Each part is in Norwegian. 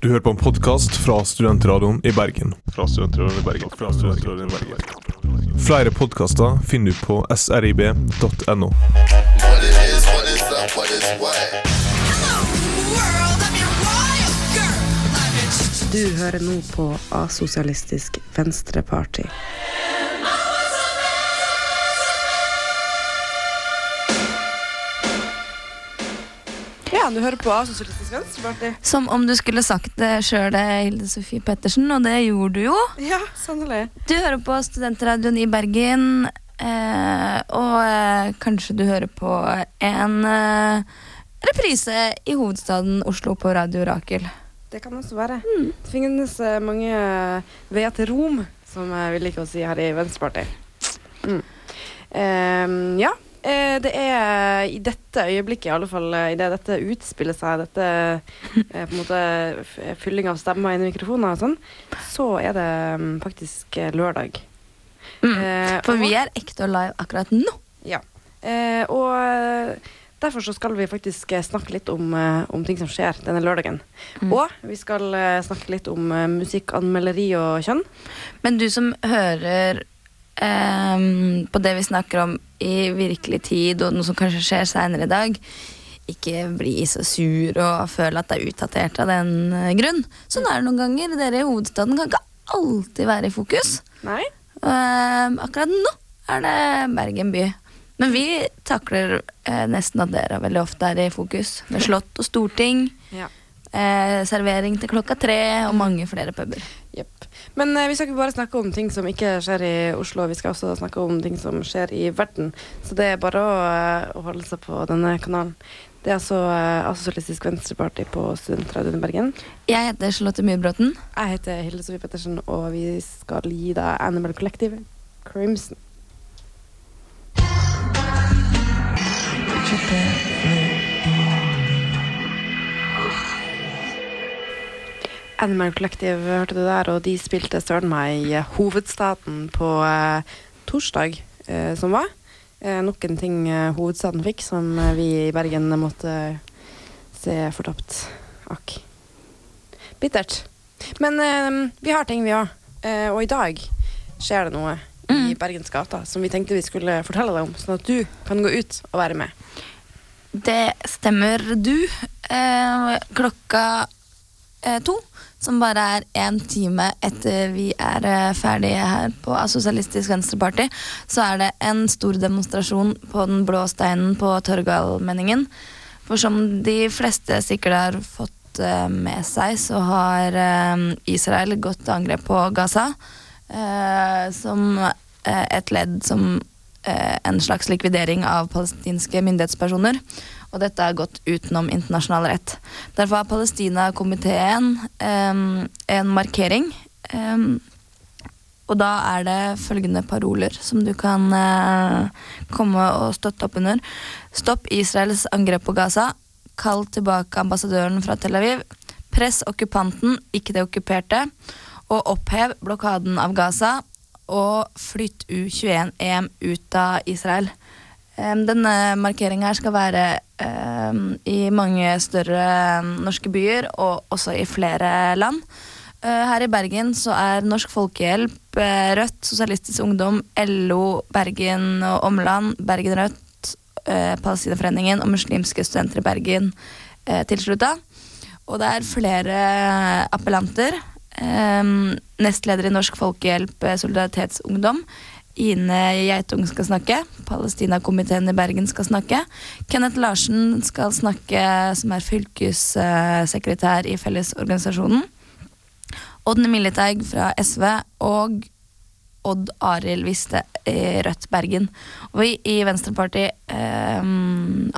Du hører på en podkast fra Studentradioen i Bergen. Fra Studentradioen i Bergen. Fra Studentradioen i Bergen. Flere podkaster finner du på srib.no. Du hører nå på Asosialistisk Venstreparti. Ja, du hører på Sosialistisk Venstreparti. Som om du skulle sagt det sjøl, Hilde Sofie Pettersen, og det gjorde du jo. Ja, sannelig. Du hører på Studentradioen i Bergen, eh, og eh, kanskje du hører på en eh, reprise i hovedstaden Oslo på Radio Rakel. Det kan også være. Det finnes mange veier til Rom, som vi liker å si her i Venstreparti. Mm. Ehm, ja. Eh, det er i dette øyeblikket, i alle fall I idet dette utspiller seg, dette eh, på en måte fylling av stemmer inni mikrofoner og sånn, så er det mm, faktisk eh, lørdag. Mm. Eh, For og- vi er ekte og live akkurat nå. Ja. Eh, og eh, derfor så skal vi faktisk eh, snakke litt om, eh, om ting som skjer denne lørdagen. Mm. Og vi skal eh, snakke litt om eh, musikkanmelderi og kjønn. Men du som hører ehm, på det vi snakker om i virkelig tid, og noe som kanskje skjer seinere i dag, ikke bli så sur og føle at det er utdatert av den eh, grunn. Sånn er det noen ganger. Dere i hovedstaden kan ikke alltid være i fokus. Nei? Ehm, akkurat nå er det Bergen by. Men vi takler eh, nesten at dere veldig ofte er i fokus. Med slott og storting, Ja. eh, servering til klokka tre og mange flere puber. Jepp. Men eh, vi skal ikke bare snakke om ting som ikke skjer i Oslo, vi skal også snakke om ting som skjer i verden. Så det er bare å, eh, å holde seg på denne kanalen. Det er altså eh, Asosialistisk Venstreparti på Studentradioen i Bergen. Jeg heter Charlotte Myrbråten. Jeg heter Hilde Sofie Pettersen, og vi skal gi deg Animal Collective Crimson. Animal Collective hørte du der, og de spilte søren meg i hovedstaden på eh, torsdag eh, som var. Eh, nok en ting eh, hovedstaden fikk, som eh, vi i Bergen måtte se fortapt. Akk. Bittert. Men eh, vi har ting, vi òg. Eh, og i dag skjer det noe i Bergens gater som vi tenkte vi skulle fortelle deg om, sånn at du kan gå ut og være med. Det stemmer du. Eh, klokka eh, to, som bare er én time etter vi er eh, ferdige her på Sosialistisk Venstreparti, så er det en stor demonstrasjon på den blå steinen på Torgallmenningen. For som de fleste sikkert har fått eh, med seg, så har eh, Israel gått til angrep på Gaza. som et ledd som en slags likvidering av palestinske myndighetspersoner. Og dette har gått utenom internasjonal rett. Derfor har Palestina-komiteen em, en markering. em, og da er det følgende paroler som du kan eh, komme og støtte opp under. Stopp Israels angrep på Gaza. Kall tilbake ambassadøren fra Tel Aviv. Press okkupanten, ikke det okkuperte. Og opphev blokaden av Gaza. Og flytt U21-EM ut av Israel. Denne markeringa skal være i mange større norske byer, og også i flere land. Eh, Her i Bergen så er Norsk Folkehjelp, eh, Rødt, Sosialistisk Ungdom, LO, Bergen og Omland, Bergen Rødt, eh, Palestinaforeningen og Muslimske studenter i Bergen tilslutta. Og det er flere appellanter. Nestleder i Norsk Folkehjelp, eh, Solidaritetsungdom. Ine Geitung skal snakke. Palestinakomiteen i Bergen skal snakke. Kenneth Larsen skal snakke, som er fylkessekretær i Fellesorganisasjonen. Odd Militeig fra SV og Odd Arild Viste i Rødt Bergen. Og vi i Venstrepartiet eh,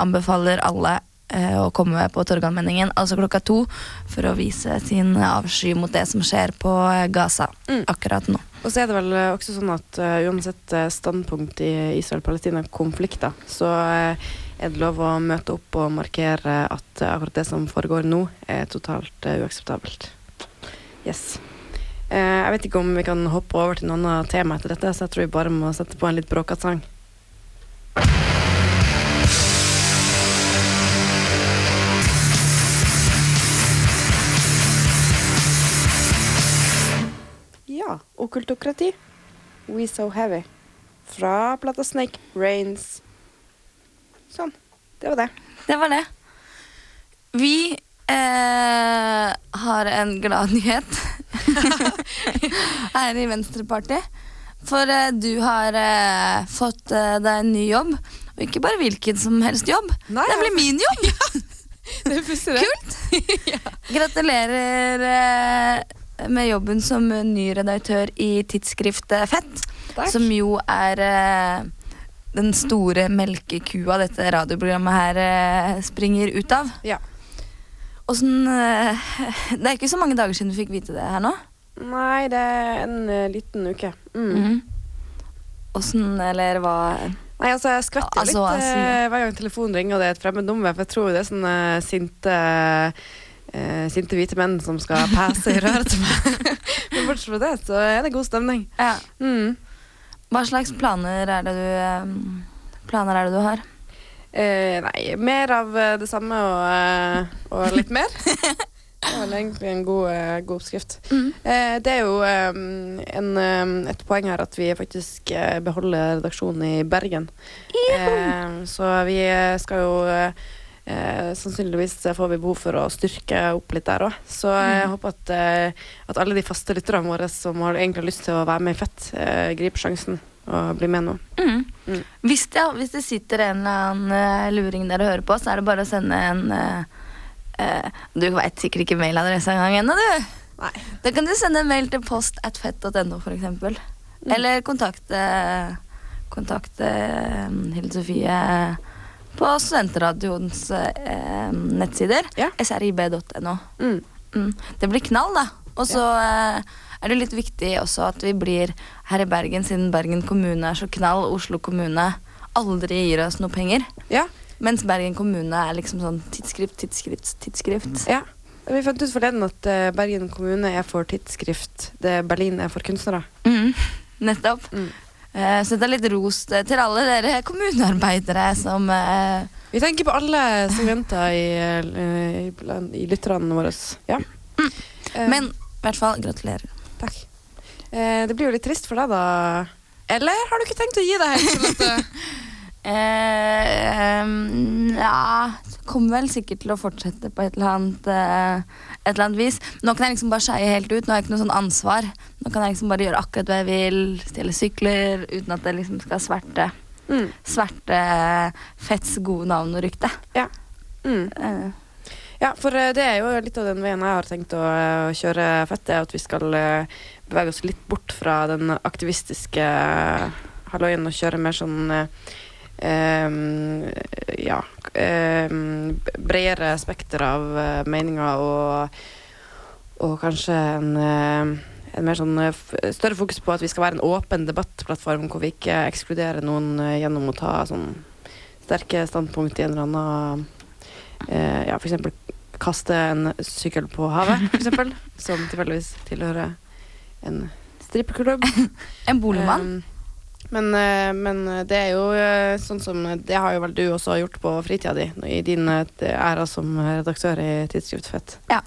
anbefaler alle å komme på Torgallmenningen, altså klokka to, for å vise sin avsky mot det som skjer på eh, Gaza Mm. akkurat nå. Og så er det vel eh, også sånn at uh, uansett eh, standpunkt i Israel-Palestina-konflikter, så uh, er det lov å møte opp og markere at uh, akkurat det som foregår nå, er totalt eh, uakseptabelt. Yes. Eh, jeg vet ikke om vi kan hoppe over til noen annet tema etter dette, så jeg tror vi bare må sette på en litt bråkete sang. Okkultokrati. We So Heavy. Fra plata Snake Rains. Sånn. Det var det. Det var det. Vi eh, har en glad nyhet her i Venstreparty. For eh, du har eh, fått eh, deg en ny jobb. Og ikke bare hvilken som helst jobb. Nei, det blir min jobb! ja. Kult! Gratulerer eh, med jobben som ny redaktør i tidsskriftet Fett. Takk. Som jo er eh, den store melkekua dette radioprogrammet her eh, springer ut av. Ja. Åssen eh, Det er ikke så mange dager siden du fikk vite det her nå. Nei, det er en eh, liten uke. Mm. Åssen, eller hva Nei, altså jeg skvetter altså, litt altså- eh, hver gang telefonen ringer og det er et fremmed nummer, for jeg tror det er sånne sinte eh, Sinte hvite menn som skal passe i røret til meg. Men bortsett fra det, så er det god stemning. ja. Mm. Hva slags planer er det du eh, Planer er det du har? Eh, nei, mer av eh, det samme og, eh, og litt mer. Det var egentlig en god, eh, god oppskrift. Eh, det er jo eh, en, eh, et poeng her at vi faktisk eh, beholder redaksjonen i Bergen. Eh, så vi eh, skal jo eh, eh, Sannsynligvis får vi behov for å styrke opp litt der òg. Så jeg håper at, eh, at alle de faste lytterne våre som har egentlig lyst til å være med i Fett, eh, griper sjansen og blir med nå. Mm. Mm. Hvis, det, hvis det sitter en eller annen luring luring dere hører på, så er det bare å sende en eh, eh, Du veit sikkert ikke mailadresse engang ennå, du. Nei. Da kan du sende en mail til post at fett.no, eksempel. Mm. Eller kontakte Kontakte eh, Hilde Sofie på Studentradioens eh, nettsider. Ja. srib.no. Mm. Mm. Det blir knall, da. Og så eh, er det litt viktig også at vi blir her i Bergen, siden Bergen kommune er så knall, Oslo kommune aldri gir oss noe penger. Ja. Mens Bergen kommune er liksom sånn tidsskrift, tidsskrift, tidsskrift. Ja. Vi fant ut forleden at eh, Bergen kommune er for tidsskrift, det Berlin er for kunstnere. Mm. Nettopp. Mm. Eh, så det er litt ros til alle dere kommunearbeidere som uh, Vi tenker på alle studenter i, eh, i, lytterne våre. Ja. Mm. Men i hvert fall gratulerer. Takk. Det blir jo litt trist for deg, da. Eller har du ikke tenkt å gi deg helt? Eh, mm, ja Kommer vel sikkert til å fortsette på et eller annet eh, Et eller annet vis. Nå kan jeg liksom bare skeie helt ut. Nå har jeg ikke noe sånn ansvar. Nå kan jeg liksom bare gjøre akkurat hva jeg vil. Stjele sykler uten at det liksom skal sverte mm. Sverte Fetts gode navn og rykte. Ja. Mm. Uh. ja, for eh, det er jo litt av den veien jeg har tenkt å kjøre fett, det er at vi skal bevege oss litt bort fra den aktivistiske halloien og kjøre mer sånn eh, ja em, bredere spekter av eh, meninger og, og kanskje en, eh, en mer sånn eh, større fokus på at vi skal være en åpen debattplattform hvor vi ikke ekskluderer noen gjennom å ta sånn sterke standpunkt i en eller annen eh, Ja, eksempel kaste en sykkel på havet, f.eks., som tilfeldigvis tilhører en strippeklubb. en boligmann. Um, men, eh, men det er jo eh, sånn som Det har jo vel du også gjort på fritida di, i din eh, æra som redaktør i Tidsskrift Fett. ja,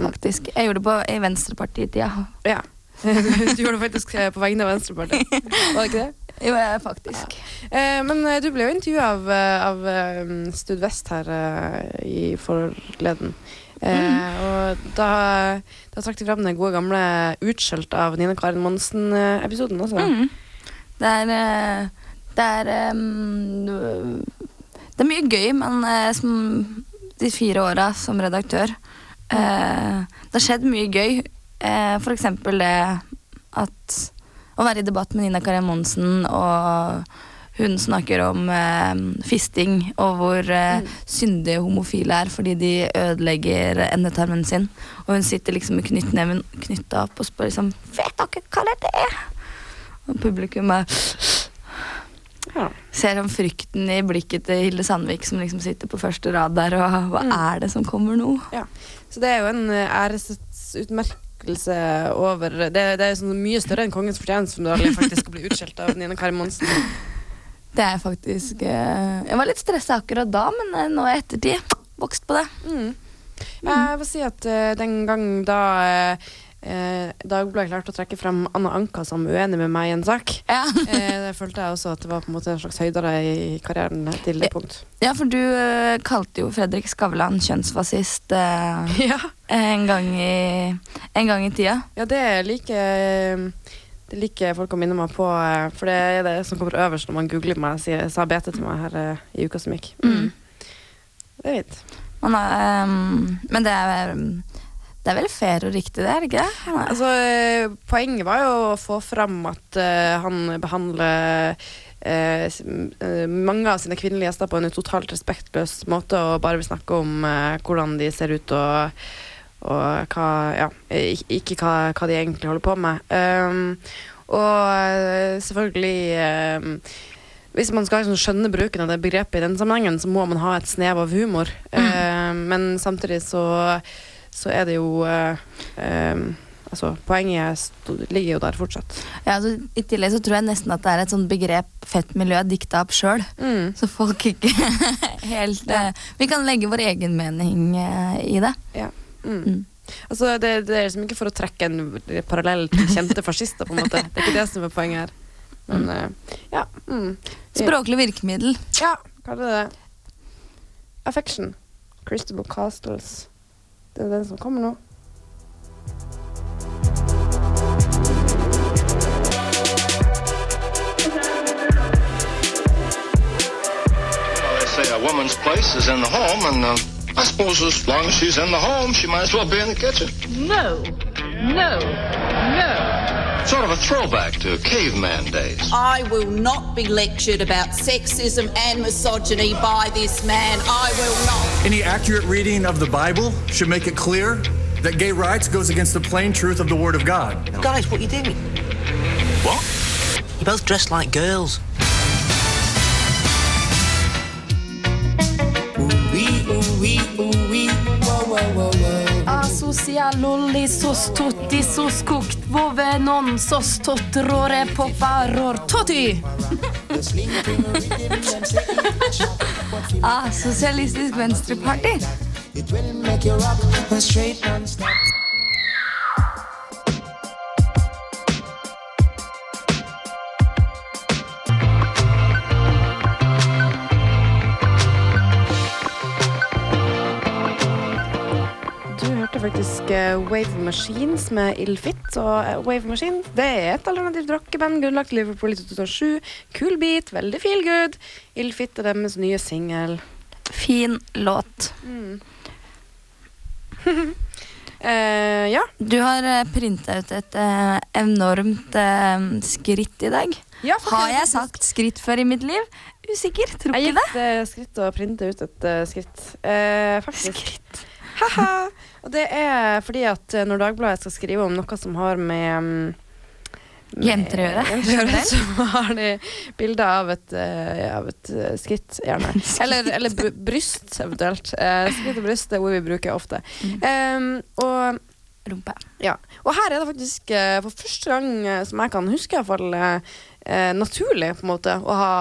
faktisk. Jeg gjorde det på, i Venstrepartitida. Ja. du gjorde det faktisk eh, på vegne av Venstrepartiet, var det ikke det? Jo, faktisk. Ja. men eh, du ble jo intervjua av, eh, av eh, Stud Vest her eh, i forleden. Mm. Og da, da trakk de fram den gode gamle utskjelt av Nina Karin Monsen-episoden også. Mm. Det er eh, Det er em, Det er mye gøy, men eh, som de fire åra som redaktør eh, Det har skjedd mye gøy. Eh, for eksempel det at å være i debatt med Nina Karin Monsen, og hun snakker om eh, fisting, og hvor eh, syndige homofile er fordi de ødelegger endetarmen sin. Og hun sitter liksom med knyttneven knytta opp og spør liksom Vet dere hva det er? Og publikum er Ja. ser om frykten i blikket til Hilde Sandvik som liksom sitter på første rad der, og hva Mm. er det som kommer nå? Ja. Så det er jo en eh, æresutmerkelse over Det, det er sånn mye større enn Kongens fortjeneste som du aldri faktisk skal bli utskjelt av Nina Kari Monsen. Det er faktisk eh, Jeg var litt stressa akkurat da, men eh, nå i ettertid vokst på det. Mm. Jeg vil si at den gang da eh, Dagbladet klarte å trekke frem Anna Anka som uenig med meg i en sak. Ja. Eh, det følte jeg også at det var på en måte en slags høydere i karrieren til det punkt. ja, for du eh, kalte jo Fredrik Skavlan kjønnsfascist eh, Ja, en, gang i, en gang i tida. ja det liker det liker folk å minne meg på, eh, for det er det som kommer øverst når man googler meg, sier, sa BT til meg her eh, i uka som gikk. Mm. Det er fint. Man er, um, men det er, det er vel fair og riktig, det, er det ikke det? Altså, eh, poenget var jo å få fram at uh, han behandler eh, eh, mange av sine kvinnelige gjester på en totalt respektløs måte og bare vil snakke om eh, hvordan de ser ut og, og hva Ja, ikke hva, hva de egentlig holder på med. Um, og selvfølgelig um, hvis man skal liksom skjønne bruken av det begrepet i den sammenhengen, så må man ha et snev av humor. Eh, men samtidig så, så er det jo eh, Altså, poenget ligger jo der fortsatt. Ja, altså, I tillegg så tror jeg nesten at det er et sånt begrep fett miljø dikta opp sjøl. Mm. Så folk ikke helt eh, Vi kan legge vår egen mening eh, i det. Mm. Mm. Altså, det, det er liksom ikke for å trekke en parallell til kjente fascister, på en måte. Det er ikke det som er poenget her. Men uh, ja. Mm. Språklig virkemiddel. Ja, hva er det? Affection. Cristobal Castles. Det den som kommer nå. Well, they say a woman's place is in the home, and uh, I suppose as long as she's in the home, she might as well be in the kitchen. No, no, no. Sort of a throwback to caveman days. I will not be lectured about sexism and misogyny by this man. I will not. Any accurate reading of the Bible should make it clear that gay rights goes against the plain truth of the Word of God. Guys, what are you doing? What? You're both dressed like girls. Asocial lolli sos totti sos kokt vove non sos totrore popparor totti. Ah, Sosialistisk Venstreparti. Faktisk eh, Wave Machines med Illfit. Og eh, Wave Machines det er et alternativt rockeband grunnlagt i Liverpool i 2007. Cool beat, veldig feel good. Illfit er deres nye singel. Fin låt. Eh, ja. Du har uh, printa ut et uh, enormt uh, skritt i dag. ja Har jeg sagt skritt før i mitt liv? Usikker. Tror Jeg ikke det. gikk det skritt å printe ut et skritt. Faktisk. Haha. Og det er fordi at eh, når Dagbladet skal skrive om noe som har med mm, med Jenter å gjøre. Så har de bilder av eh, av et eh, skritt, gjerne. Eller, eller bryst, eventuelt. Eh, skritt og bryst det er ord vi bruker ofte. Um, og Rumpe. ja. Og her er det faktisk eh, for første gang eh, som jeg kan huske, i hvert fall, eh, eh, naturlig på en måte å ha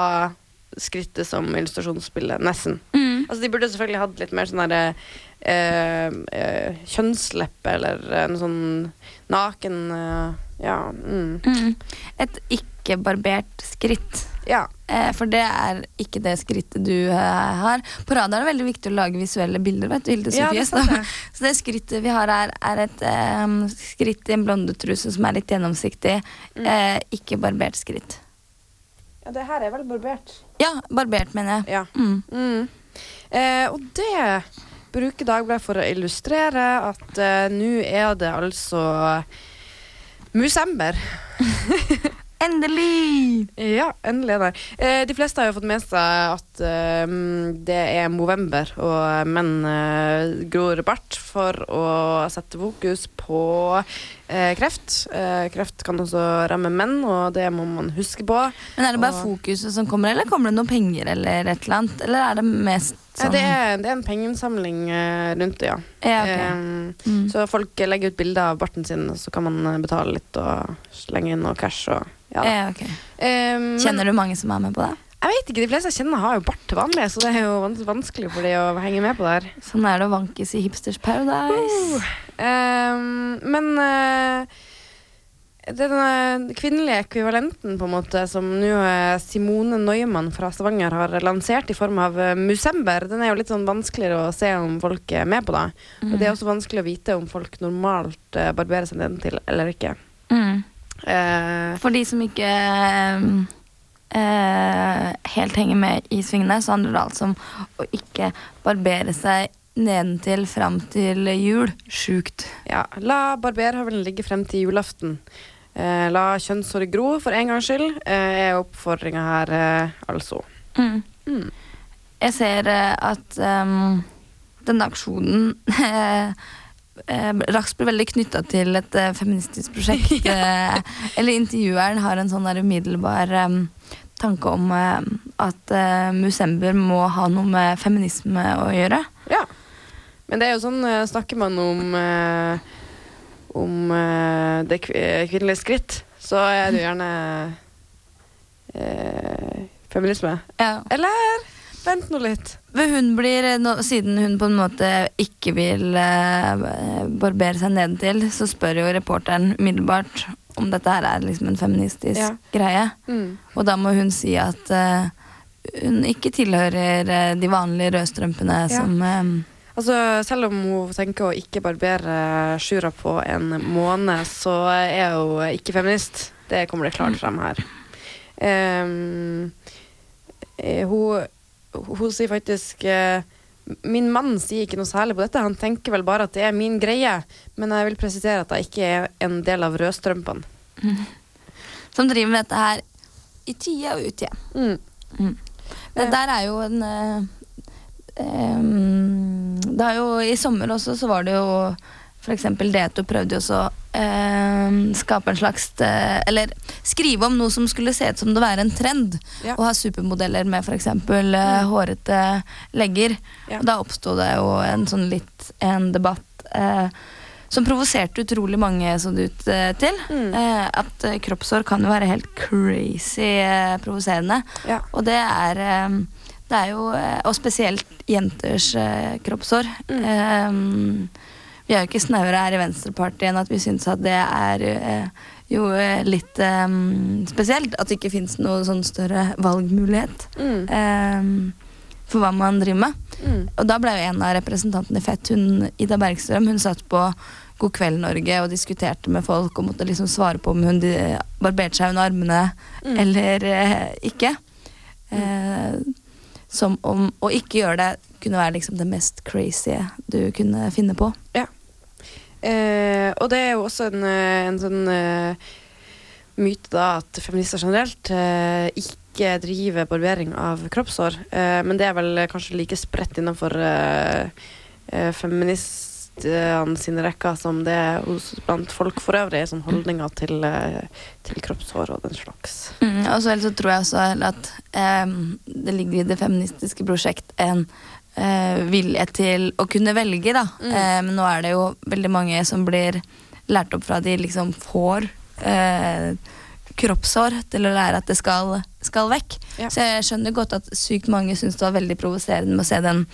skrittet som illustrasjonsbilde. Nesten. Mm. Altså, de burde selvfølgelig hatt litt mer sånn derre eh, eh, kjønnsleppe eller en sånn naken eh, Ja. Mm. Mm. Et ikke-barbert skritt. ja. Eh, for det er ikke det skrittet du eh, har. På radio er det veldig viktig å lage visuelle bilder. vet du, Hilde Ja, Sofie. så, det. så det skrittet vi har her, er et eh, skritt i en blondetruse som er litt gjennomsiktig. Mm. Eh, ikke barbert skritt. ja, det her er vel barbert. Ja, barbert, mener jeg. Ja. Mm. Mm. Eh, og det bruker Dagbladet for å illustrere at uh, nå er det altså Musember. Endelig! Ja, endelig er det. Eh, de fleste har jo fått med seg at eh, det er Movember, og menn eh, gror bart for å sette fokus på eh, kreft. Eh, kreft kan også ramme menn, og det må man huske på. Men er det bare Og- fokuset som kommer, eller kommer det noen penger eller et eller annet? Eller er det mest Sånn det, er, det er en pengeinnsamling eh, rundt det, ja. Ja, okay. um, Mm. Så folk legger ut bilder av barten sin, og så kan man eh, betale litt og slenge inn noe cash. Og, ja. Ja, okay. um, Kjenner du mange som er med på det? Jeg vet ikke, De fleste jeg kjenner har jo bart til vanlig, så det er jo vanskelig for de å henge med på det her. Sånn er det å vankes i Hipsters Paradise. Ehm, men eh, den eh, kvinnelige ekvivalenten på en måte som nå eh, Simone Neumann fra Stavanger har lansert i form av eh, Musember, den er jo litt sånn vanskeligere å se om folk er med på det. Og det er også vanskelig å vite om folk normalt barberer seg nedentil eller ikke. Mm. Eh, For de som ikke eh, helt henger med i svingene, så handler det altså om å ikke barbere seg nedentil fram til jul. Sjukt. ja, la barberhøvelen ligge frem til julaften. Eh, la kjønnshåret gro for en gangs skyld, eh, er oppfordringa her, eh, altså. Mm. Mm. Jeg ser eh, at um, denne aksjonen eh, eh, raskt blir veldig knytta til et feministisk prosjekt. eh, eller intervjueren har en sånn umiddelbar ehm, tanke om eh, at Musember må ha noe med feminisme å gjøre. Ja. Men det er jo sånn, snakker man om eh, om uh, det eh, kvinnelige skritt, så er det gjerne uh, feminisme. Ja. Eller vent nå litt. Men hun blir, no, siden hun på en måte ikke vil uh, barbere seg nedentil, så spør jo reporteren umiddelbart om dette her er liksom en feministisk Ja. greie. Mm. Og da må hun si at hun ikke tilhører de vanlige rødstrømpene Ja. som Altså, selv om hun tenker å ikke barbere Sjura på en måned, så er hun ikke feminist. Det kommer det klart frem her. Eh, hun, hun sier faktisk eh, Min mann sier ikke noe særlig på dette. Han tenker vel bare at det er min greie. Men jeg vil presisere at jeg ikke er en del av rødstrømpene. Som driver med dette her i tide og utide. Mm. Mm. Det der er jo en uh, em, Det er jo I sommer også så var det jo f.eks. Deto prøvde jo også Eh, skape en slags eh, Eller skrive om noe som skulle se ut som det være en trend. Ja. Å ha supermodeller med f.eks. Uh, hårete legger. Ja. Og da oppsto det jo en sånn litt en debatt eh, som provoserte utrolig mange så det ut eh, til. Mm. Eh, at kroppsår kan jo være helt crazy eh, provoserende. Ja. Og det er eh, Det er jo eh, Og spesielt jenters eh, kroppshår. Mm. Um, vi er jo ikke snauere her i Venstrepartiet enn at vi syns at det er eh, jo litt um, spesielt. At det ikke fins noe sånn større valgmulighet Mm. um, for hva man driver med. Mm. Og da ble jo en av representantene i Fett, hun, Ida Bergstrøm, hun satt på God kveld Norge og diskuterte med folk og måtte liksom svare på om hun barberte seg under armene Mm. eller eh, ikke. Eh, som om å ikke gjøre det kunne være liksom det mest crazy du kunne finne på. Eh, og det er jo også en, eh, en sånn uh, myte da at feminister generelt uh, ikke driver barbering av kroppshår. Uh, men det er vel kanskje like spredt innenfor eh, eh, sine rekker som det er blant folk for øvrig. Sånn holdninger til, eh, til kroppshår og den slags. Mm, og så tror jeg også at eh, det ligger i det feministiske prosjekt en eh, vilje til å kunne velge, da. Mm. Eh, men nå er det jo veldig mange som blir lært opp fra de liksom får eh, kroppshår til å lære at det skal, skal vekk. Ja. Så jeg skjønner godt at sykt mange syns det var veldig provoserende med å se den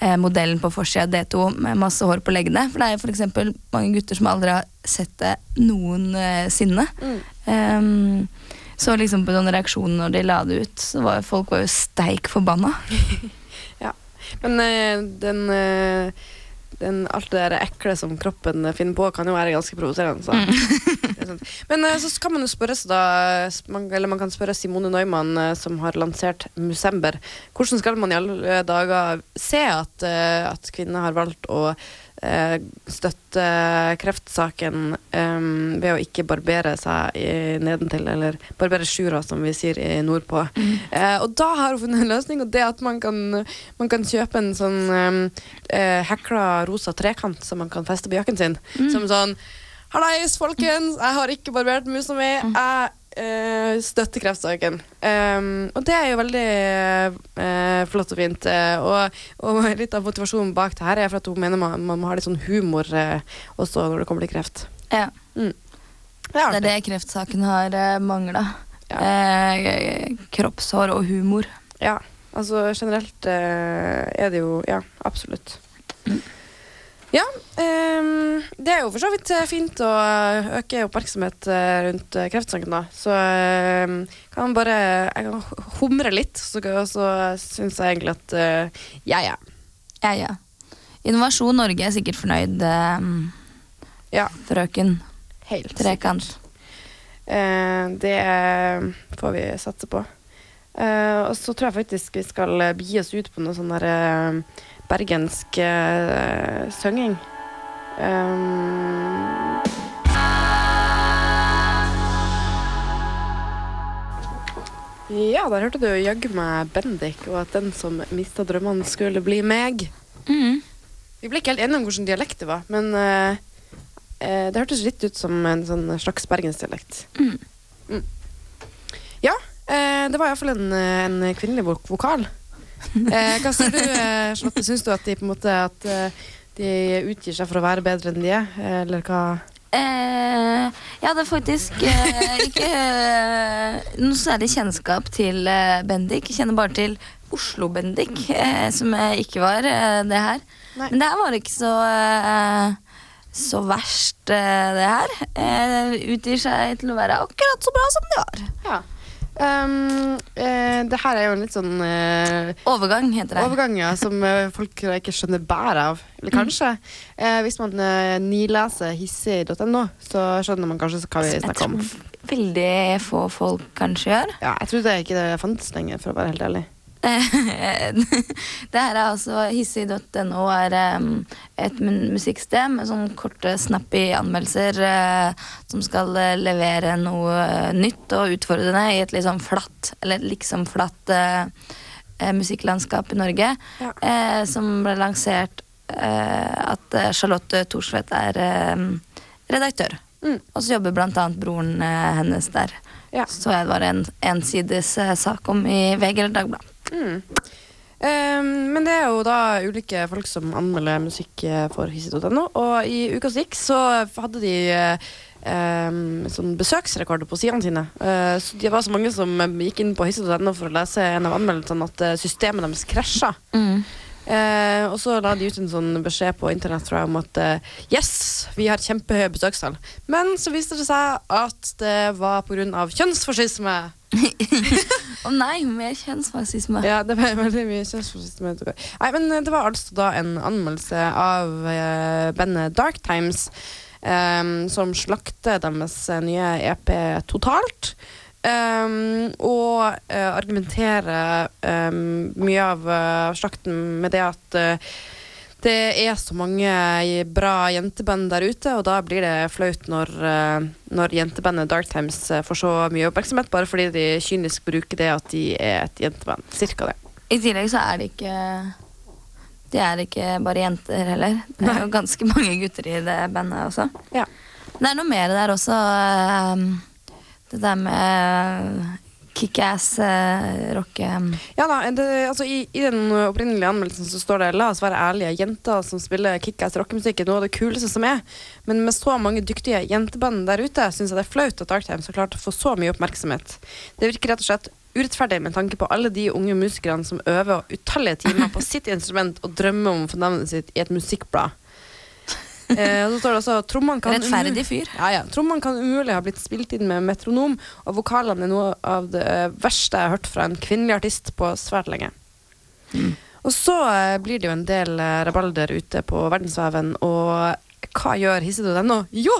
eh, modellen på forsida av D2 med masse hår på leggene. For det er jo eksempel mange gutter som aldri har sett det noensinne. Mm. Um, så liksom på den reaksjonen når de la det ut, så var folk var jo steik forbanna. ja. Men øh, den, øh den, alt det der ekle som kroppen finner på, kan jo være ganske provoserende. Så. Er sant. Men eh, så kan man jo spørre seg da man, Eller man kan spørre Simone Neumann, eh, som har lansert Musember. Hvordan skal man i alle dager se at, eh, at kvinner har valgt å eh, støtte kreftsaken um, ved å ikke barbere seg i, nedentil, eller barbere sjura, som vi sier i nordpå. Eh, og da har hun funnet en løsning, og det at man kan, man kan kjøpe en sånn eh, hekla rosa trekant som man kan feste på jakken sin. Som sånn Hallais, folkens! Jeg har ikke barbert musa mi. Jeg uh, støtter kreftsaken. Um, og det er jo veldig uh, flott og fint. eh, og, og litt av motivasjonen bak det her er for at hun mener man, man må ha litt sånn humor uh, også når det kommer til kreft. Ja. Mm. Det er det kreftsaken har uh, mangla. eh, kroppshår og humor. Ja, altså generelt eh, er det jo Ja, absolutt. Ja, ehm, det er jo for så vidt eh, fint å eh, øke oppmerksomhet eh, rundt kreftsaken, da. Så kan man bare Jeg kan humre litt, så, så syns jeg egentlig at ja, ja. Ja, ja. Innovasjon Norge er sikkert fornøyd, eh, Ja, frøken. helt Trekant. Eh, det får vi satse på. Eh, og så tror jeg faktisk vi skal begi oss ut på noe sånn der bergensk synging. Um, ja, der hørte du jaggu meg Bendik, og at den som mista drømmene, skulle bli meg. Mm. Vi ble ikke helt enige om hvilken dialekt det var, men uh, det hørtes litt ut som en sånn slags bergensdialekt. Mm. Mm. Ja, uh, det var iallfall en, en kvinnelig vok vokal. Hva sier du, Charlotte? Syns du at de på en måte at de utgir seg for å være bedre enn de er, eller hva? Eh, jeg hadde faktisk eh, ikke eh, noe særlig kjennskap til eh, Bendik. Jeg kjenner bare til Oslo-Bendik, eh, som eh, ikke var det her. Nei. Men det her var ikke så så verst, det her. Eh, utgir seg til å være akkurat så bra som de var. Ja. Um, eh, det her er jo en litt sånn eh, Overgang, heter det. overgang ja, som eh, folk ikke skjønner bæret av. Eller kanskje. Eh, hvis man eh, nileser hissig.no, så skjønner man kanskje hva vi snakker om. tror veldig få folk kanskje gjør. Ja, jeg trodde ikke det fantes lenger, for å være helt ærlig. det her er altså hissig.no er um, et musikksted med sånn korte, snappy anmeldelser eh, som skal eh, levere noe eh, nytt og utfordrende i et liksom flatt, eller liksom flatt eh, eh, musikklandskap i Norge. Ja. Eh, som ble lansert eh, at eh, Charlotte Thorsvedt er eh, redaktør. Mm. Og så jobber blant annet broren eh, hennes der. Ja. Så jeg det var en ensides eh, sak om i VG eller Dagbladet. Mm. Um, men det er jo da ulike folk som anmelder musikk eh, for hissig.no, og i uka som gikk så hadde de um, sånn besøksrekorder på sidene sine. Uh, det var så mange som gikk inn på hissig.no for å lese en av anmeldelsene at systemet deres krasja. Eh, og så la de ut en sånn beskjed på internett tror jeg, om at eh, yes, vi har kjempehøye besøkstall. Men så viste det seg at det var pga. kjønnsfascisme. Å nei, mer kjønnsfascisme. Ja, det var veldig mye kjønnsfascisme. Nei, men eh, det var altså da en anmeldelse av eh, bandet Dark Times eh, som slakter deres eh, nye EP totalt. Um, og uh, argumenterer um, mye av uh, slakten med det at uh, det er så mange bra jenteband der ute, og da blir det flaut når, eh, når jentebandet Dark Times eh, får så mye oppmerksomhet, bare fordi de kynisk bruker det at de er et jenteband. Cirka det. I tillegg så er det ikke De er ikke bare jenter heller. Det er jo ganske mange gutter i det bandet også. Ja. Det er noe mer der også. ehm, Det der med kickass uh, rocke... Ja da, det, altså i, I den opprinnelige anmeldelsen så står det La oss være ærlige, jenter som spiller kickass rockemusikk er noe av det kuleste som er. Men med så mange dyktige jenteband der ute, syns jeg det er flaut at Dark så klart få så mye oppmerksomhet. Det virker rett og slett urettferdig med tanke på alle de unge musikerne som øver utallige timer på sitt instrument og drømmer om å få navnet sitt i et musikkblad. Eh, og så står det også trommene kan Rettferdig fyr. Ja, ja. Trommene kan umulig ha blitt spilt inn med metronom, og vokalene er noe av det eh, verste jeg har hørt fra en kvinnelig artist på svært lenge. Og så eh, blir det jo en del eh, rabalder ute på verdensveven, og hva gjør hisse.no? Jo,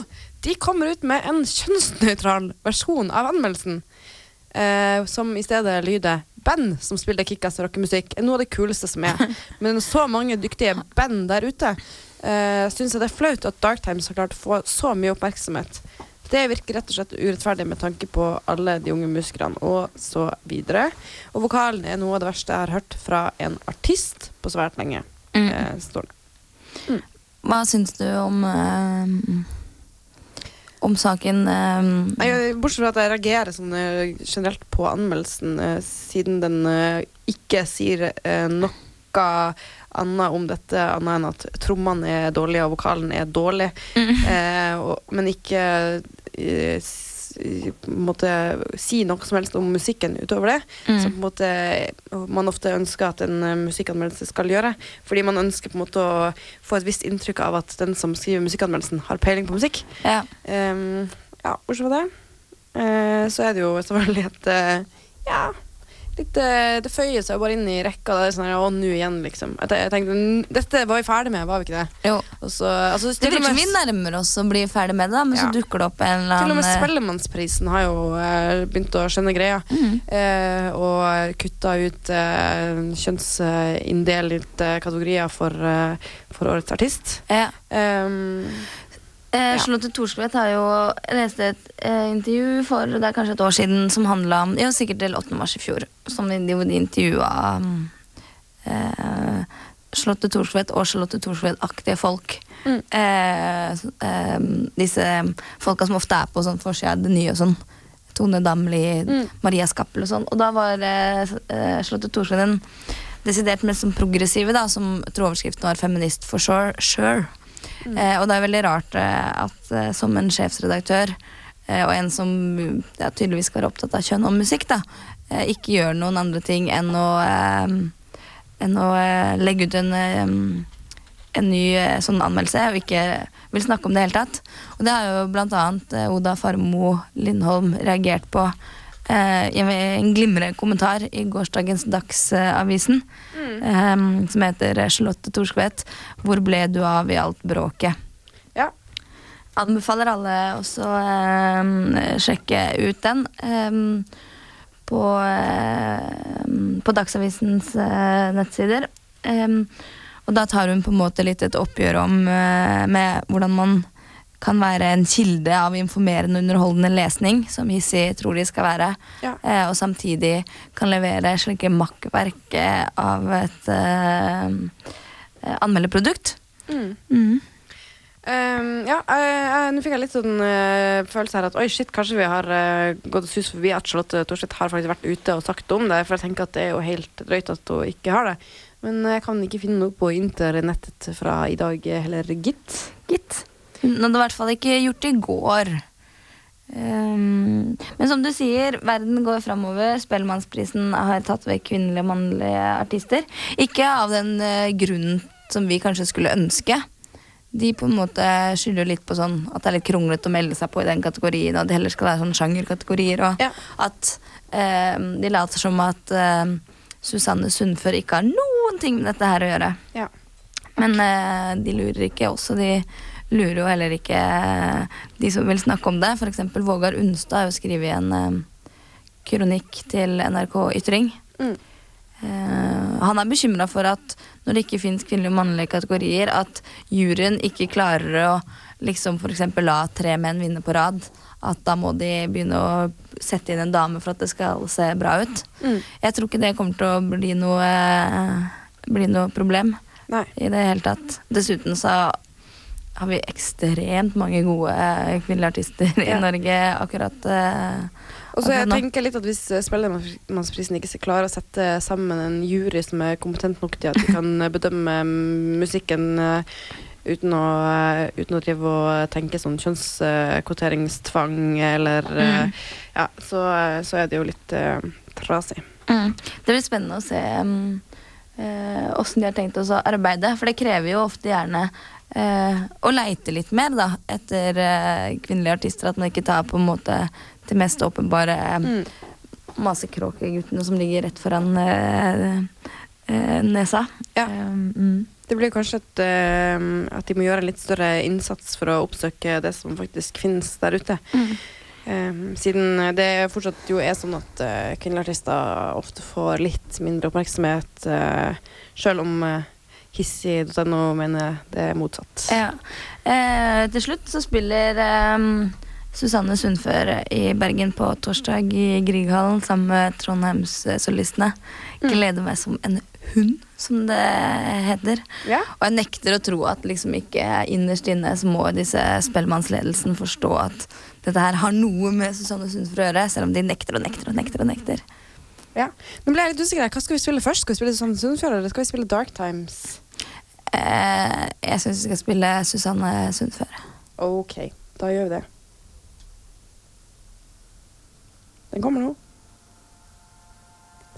de kommer ut med en kjønnsnøytral versjon av anmeldelsen, eh, som i stedet lyder Band som spiller kickass rockemusikk, er noe av det kuleste som er. Men så mange dyktige band der ute, uh, syns jeg det er flaut at Dark Times har klart å få så mye oppmerksomhet. Det virker rett og slett urettferdig med tanke på alle de unge musikerne og så videre. Og vokalen er noe av det verste jeg har hørt fra en artist på svært lenge. Mm. eh, står det. Hva syns du om eh, om saken? eh, jeg, bortsett fra at jeg reagerer sånn eh, generelt på anmeldelsen, eh, siden den eh, ikke sier eh, noe annet om dette, annet enn at trommene er dårlige og vokalen er dårlig, eh, og, men ikke eh, måte si noe som helst om musikken utover det. Mm. Som på en måte man ofte ønsker at en eh, musikkanmeldelse skal gjøre. Fordi man ønsker på en måte å få et visst inntrykk av at den som skriver musikkanmeldelsen, har peiling på musikk. Ja. Um, ja, bortsett fra det, uh, så er det jo selvfølgelig et uh, Ja, litt eh, Det føyer seg bare inn i rekka. Det er sånn Å, nå igjen, liksom. Jeg, tenkte, Dette var vi ferdig med, var vi ikke det? Jo. Så, altså, Det blir ikke virker som vi nærmer oss å bli ferdig med det, men Ja. så dukker det opp en eller Til og med eh, Spellemannsprisen har jo eh, begynt å skjønne greia. Mm. Eh, og kutta ut eh, kjønnsinndelte kategorier for, for årets artist. ja. Um, Eh. Charlotte Thorstvedt har jo lest et eh, intervju for det er kanskje et år siden som handla om Ja, sikkert til 8. mars i fjor. Som de, de intervjua eh, Charlotte Thorstvedt og Charlotte Thorstvedt-aktige folk. Mm. Eh, eh, disse folka som ofte er på sånn forsida av det nye og sånn. Tone Damli, Mm. Maria Skappel og sånn. Og da var eh, eh, Charlotte Thorstvedt den desidert mest som progressive, da, som tror overskriften var 'Feminist for sure'. sure. Eh, og det er veldig rart eh, at eh, som en sjefsredaktør og en som ja, tydeligvis skal være opptatt av kjønn og musikk, da, ikke gjør noen andre ting enn å, enn å legge ut en, en ny sånn anmeldelse og ikke vil snakke om det i det hele tatt. Og det har jo eh, Oda Farmo Lindholm reagert på eh, i en glimrende kommentar i gårsdagens Dagsavisen, eh, som heter Charlotte Torskvedt. 'Hvor ble du av i alt bråket'? ja. Anbefaler alle også eh, sjekke ut den. eh, på, på Dagsavisens nettsider. Og da tar hun på en måte litt et oppgjør om med hvordan man kan være en kilde av informerende og underholdende lesning, som Hissi tror de skal være, Ja. eh, og samtidig kan levere slike makkverk eh, av et eh, eh, anmelderprodukt. Mm. Mm. Um, ja, nå fikk jeg litt sånn uh, følelse her at oi, shit, kanskje vi har uh, gått sus forbi at Charlotte Thorstvedt har faktisk vært ute og sagt om det. For jeg tenker at det er jo helt drøyt at hun ikke har det. Men jeg kan ikke finne noe på internettet fra i dag heller, gitt. Gitt. Hun hadde i hvert fall ikke gjort det i går. Um, men som du sier, verden går framover. Spellemannsprisen har tatt vekk kvinnelige og mannlige artister. Ikke av den uh, grunnen som vi kanskje skulle ønske. De på en måte skylder litt på sånn at det er litt kronglete å melde seg på i den kategorien, og at det heller skal være sånn sjangerkategorier, og Ja. at eh, de later som at uh, Susanne Sundfør ikke har noen ting med dette her å gjøre. Ja. Men eh, de lurer ikke også. De lurer jo heller ikke eh, de som vil snakke om det. Eksempel Vågar Unstad har jo skrevet en eh, kronikk til NRK Ytring. Mm. Eh, han er bekymra for at når det ikke fins kvinnelige og mannlige kategorier, at juryen ikke klarer å liksom eksempel la tre menn vinne på rad. At da må de begynne å sette inn en dame for at det skal se bra ut. Mm. Jeg tror ikke det kommer til å bli noe, bli noe problem Nei. i det hele tatt. Dessuten så har vi ekstremt mange gode eh, kvinnelige artister i Ja. Norge akkurat Uh, Og så jeg nå. tenker litt at Hvis eh, Spellemannsprisen ikke klarer klare å sette sammen en jury som er kompetent nok til at de kan bedømme musikken uh, uten å, uh, uten å drive og tenke sånn kjønnskvoteringstvang eller Mm. Ja, så, så er det jo litt trasig. Mm. Det blir spennende å se um, eh, åssen de har tenkt å arbeide. For det krever jo ofte gjerne eh, og leite litt mer da, etter eh, kvinnelige artister. At man ikke tar på en måte det mest åpenbare Mm. masekråkeguttene som ligger rett foran eh, eh, nesa. Ja. Um, mm. Det blir kanskje et, eh, at de må gjøre en litt større innsats for å oppsøke det som faktisk finnes der ute. Mm. Um, siden det fortsatt jo er sånn at uh, kvinnelige artister ofte får litt mindre oppmerksomhet, uh, sjøl om uh, Hissi.no mener det er motsatt. Ja. Eh, til slutt så spiller eh, Susanne Sundfør i Bergen på torsdag i Grieghallen sammen med Trondheimssolistene. Gleder meg som en hund, som det heter. Ja. Og jeg nekter å tro at liksom ikke innerst inne så må disse Spellemannsledelsen forstå at dette her har noe med Susanne Sundfør å gjøre, selv om de nekter og nekter og nekter. og nekter. Ja. Nå ble jeg litt usikker. Hva skal vi spille først? Skal vi spille Susanne Sundfjord, eller skal vi spille Dark Times? Eh, jeg syns vi skal spille Susanne Sundfør. Ok, da gjør vi det. Den kommer nå.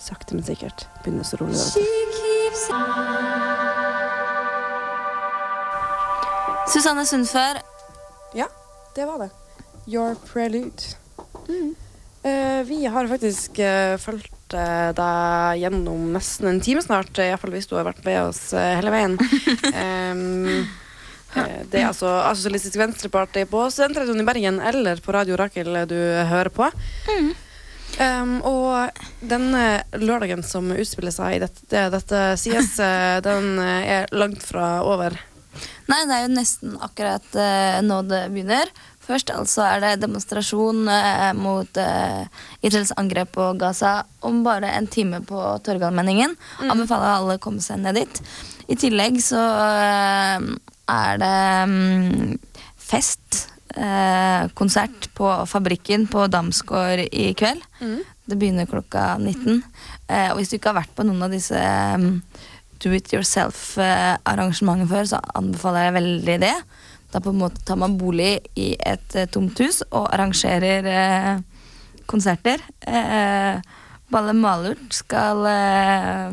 Sakte, men sikkert. Begynner så rolig. Susanne Sundfør. Ja, det var det. Your Prelude. Eh, vi har faktisk uh, fulgt eh, deg gjennom nesten en time snart, uh, iallfall hvis du har vært med oss eh, hele veien. Eh, det er altså Sosialistisk Venstreparti på Studentradioen i Bergen eller på Radio Rakel du hører på. Um, og denne lørdagen som utspiller seg i dette, det, dette sies, eh, den eh, er langt fra over. Nei, det er jo nesten akkurat uh, nå det begynner. Først altså er det demonstrasjon eh, mot uh, Israels angrep på Gaza om bare en time på Torgallmenningen. Anbefaler alle å komme seg ned dit. I tillegg så eh, er det mm, fest. eh, konsert på Fabrikken på Damsgård i kveld. Det begynner klokka 19. Eh, og hvis du ikke har vært på noen av disse mm, do it yourself-arrangementene før, så anbefaler jeg veldig det. Da på en måte tar man bolig i et eh, tomt hus og arrangerer eh, konserter. Eh, Balle Malurt skal eh,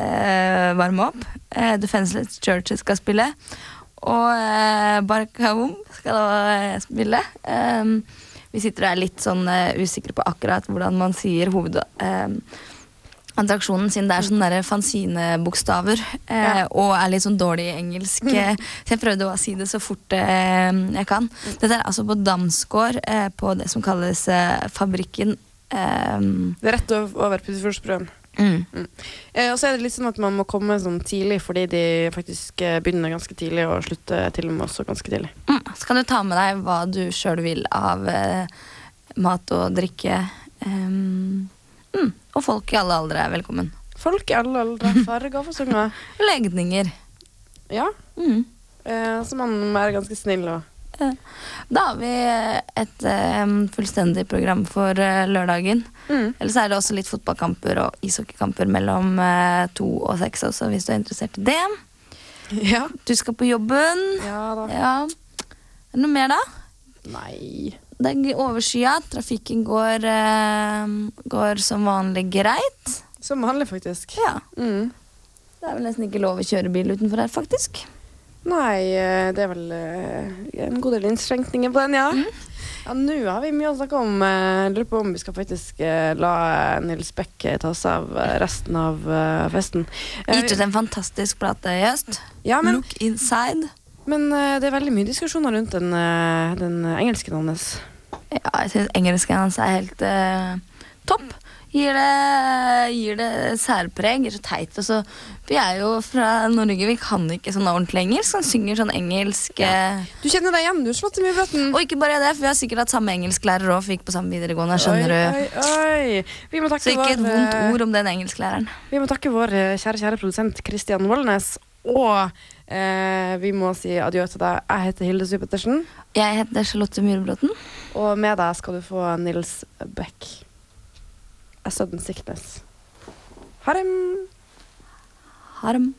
eh, varme opp. Eh, Defenseless Churches skal spille. Og eh, Barkaum skal eh, spille. Eh, vi sitter og er litt sånn eh, usikre på akkurat hvordan man sier hoved... Attraksjonen sin. Det er sånne fanzinebokstaver eh, og er litt sånn dårlig i engelsk. eh, Så jeg prøvde å si det så fort eh, jeg kan. Dette er altså på Damsgård, eh, på det som kalles eh, Fabrikken. Eh, Det er rett ov- over Puddefjordsbrøen. mm. Eh, og så er det litt sånn at man må komme sånn tidlig, fordi de faktisk begynner ganske tidlig og slutter til og med også ganske tidlig. Mm. Så kan du ta med deg hva du sjøl vil av mat og drikke. Um, mm. Og folk i alle aldre er velkommen. Folk i alle aldre, farger fasonger. Legninger. Ja. Mm. Eh, så man må være ganske snill og Da har vi et eh, fullstendig program for uh, lørdagen. Mm. Ellers er det også litt fotballkamper og ishockeykamper mellom uh, to og seks også, hvis du er interessert i det. Ja. Du skal på jobben. Ja da. Ja. Er det noe mer, da? Nei Det er overskya. Trafikken går, eh, går som vanlig greit. Som vanlig, faktisk. Ja. Mm. Det er vel nesten ikke lov å kjøre bil utenfor her, faktisk. Nei, eh, det er vel eh, en god del innskrenkninger på den, ja. Ja, Nå har vi mye å snakke om. Jeg Lurer på om vi skal faktisk eh, la Nils Beck eh, ta seg av eh, resten av eh, festen. Eh, Gitt ut en fantastisk plate i høst. Ja, men, Look inside. men eh, det er veldig mye diskusjoner rundt den, eh, den engelsken hans. Ja, jeg syns engelsken hans er helt eh, topp. Gir det, gir det særpreg. Så teit. Og så, vi er jo fra Norge, vi kan ikke sånn ordentlig engelsk. Han synger sånn engelsk eh, Du kjenner deg igjen, du, Charlotte Mybråten. Og ikke bare det, for vi har sikkert hatt samme engelsklærer òg, for vi gikk på samme videregående. skjønner du Oi, oi, oi. Vi må takke Så ikke et vår, vondt eh, ord om den engelsklæreren. Vi må takke vår eh, kjære, kjære produsent Kristian Vollnes. Og eh, vi må si adjø til deg. Jeg heter Hilde Supertersen Jeg heter Charlotte Myhrbråten. Og med deg skal du få Nils Beck. A sudden sickness. Ha det. Harm.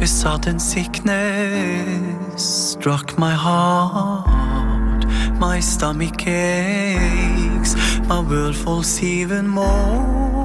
A sudden sickness struck my heart. My stomach aches, my world falls even more